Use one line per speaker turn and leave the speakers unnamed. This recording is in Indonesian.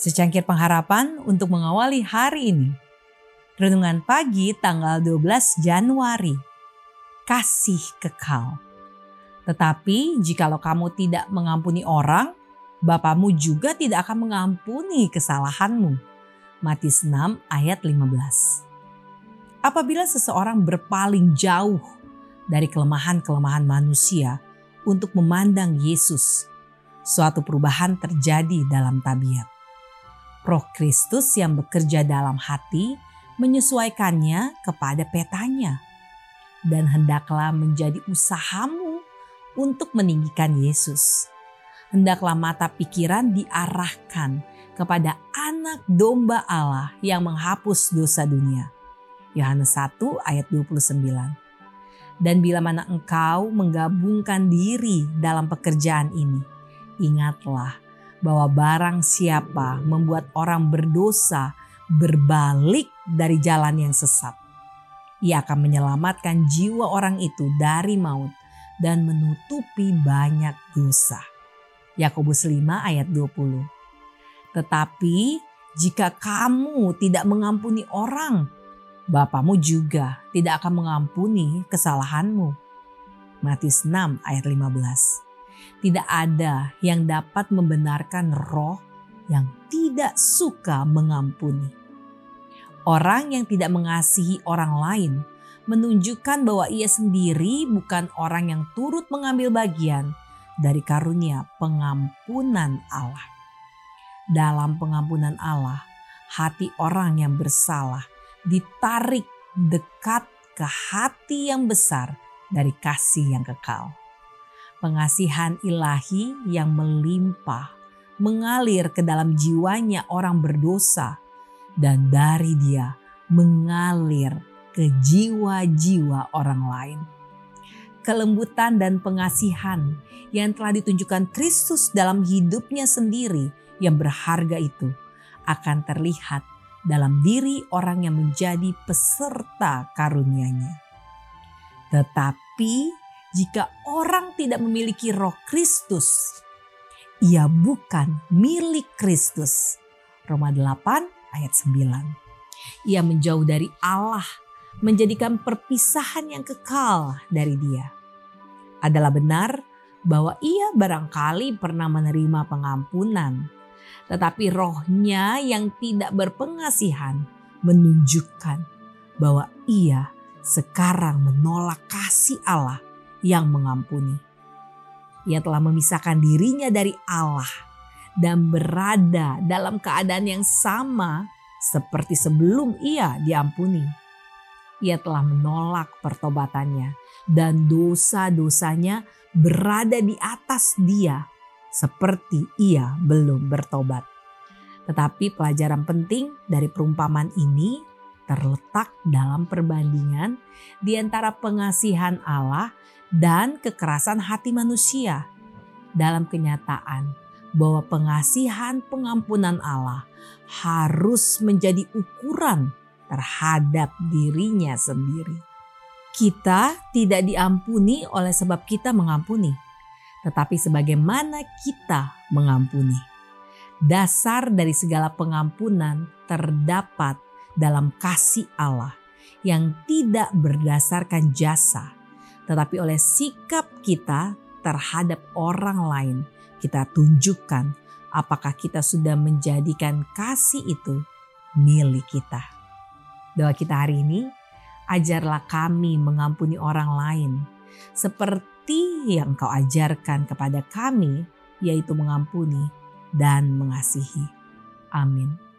Secangkir pengharapan untuk mengawali hari ini. Renungan pagi tanggal 12 Januari. Kasih kekal. Tetapi jikalau kamu tidak mengampuni orang, Bapamu juga tidak akan mengampuni kesalahanmu. Matius 6 ayat 15. Apabila seseorang berpaling jauh dari kelemahan-kelemahan manusia untuk memandang Yesus, suatu perubahan terjadi dalam tabiat. Roh Kristus yang bekerja dalam hati menyesuaikannya kepada petanya. Dan hendaklah menjadi usahamu untuk meninggikan Yesus. Hendaklah mata pikiran diarahkan kepada anak domba Allah yang menghapus dosa dunia. Yohanes 1 ayat 29. Dan bila mana engkau menggabungkan diri dalam pekerjaan ini, ingatlah bahwa barang siapa membuat orang berdosa berbalik dari jalan yang sesat, ia akan menyelamatkan jiwa orang itu dari maut dan menutupi banyak dosa. Yakobus 5 ayat 20. Tetapi jika kamu tidak mengampuni orang, Bapamu juga tidak akan mengampuni kesalahanmu. Matius 6 ayat 15. Tidak ada yang dapat membenarkan roh yang tidak suka mengampuni. Orang yang tidak mengasihi orang lain menunjukkan bahwa ia sendiri bukan orang yang turut mengambil bagian dari karunia pengampunan Allah. Dalam pengampunan Allah, hati orang yang bersalah ditarik dekat ke hati yang besar dari kasih yang kekal pengasihan ilahi yang melimpah mengalir ke dalam jiwanya orang berdosa dan dari dia mengalir ke jiwa-jiwa orang lain. Kelembutan dan pengasihan yang telah ditunjukkan Kristus dalam hidupnya sendiri yang berharga itu akan terlihat dalam diri orang yang menjadi peserta karunia-Nya. Tetapi jika orang tidak memiliki roh Kristus, ia bukan milik Kristus. Roma 8 ayat 9. Ia menjauh dari Allah, menjadikan perpisahan yang kekal dari dia. Adalah benar bahwa ia barangkali pernah menerima pengampunan, tetapi rohnya yang tidak berpengasihan menunjukkan bahwa ia sekarang menolak kasih Allah yang mengampuni. Ia telah memisahkan dirinya dari Allah dan berada dalam keadaan yang sama seperti sebelum ia diampuni. Ia telah menolak pertobatannya dan dosa-dosanya berada di atas dia seperti ia belum bertobat. Tetapi pelajaran penting dari perumpamaan ini terletak dalam perbandingan di antara pengasihan Allah dan kekerasan hati manusia. Dalam kenyataan bahwa pengasihan pengampunan Allah harus menjadi ukuran terhadap dirinya sendiri. Kita tidak diampuni oleh sebab kita mengampuni, tetapi sebagaimana kita mengampuni. Dasar dari segala pengampunan terdapat dalam kasih Allah yang tidak berdasarkan jasa, tetapi oleh sikap kita terhadap orang lain, kita tunjukkan apakah kita sudah menjadikan kasih itu milik kita. Doa kita hari ini, ajarlah kami mengampuni orang lain seperti yang kau ajarkan kepada kami, yaitu mengampuni dan mengasihi. Amin.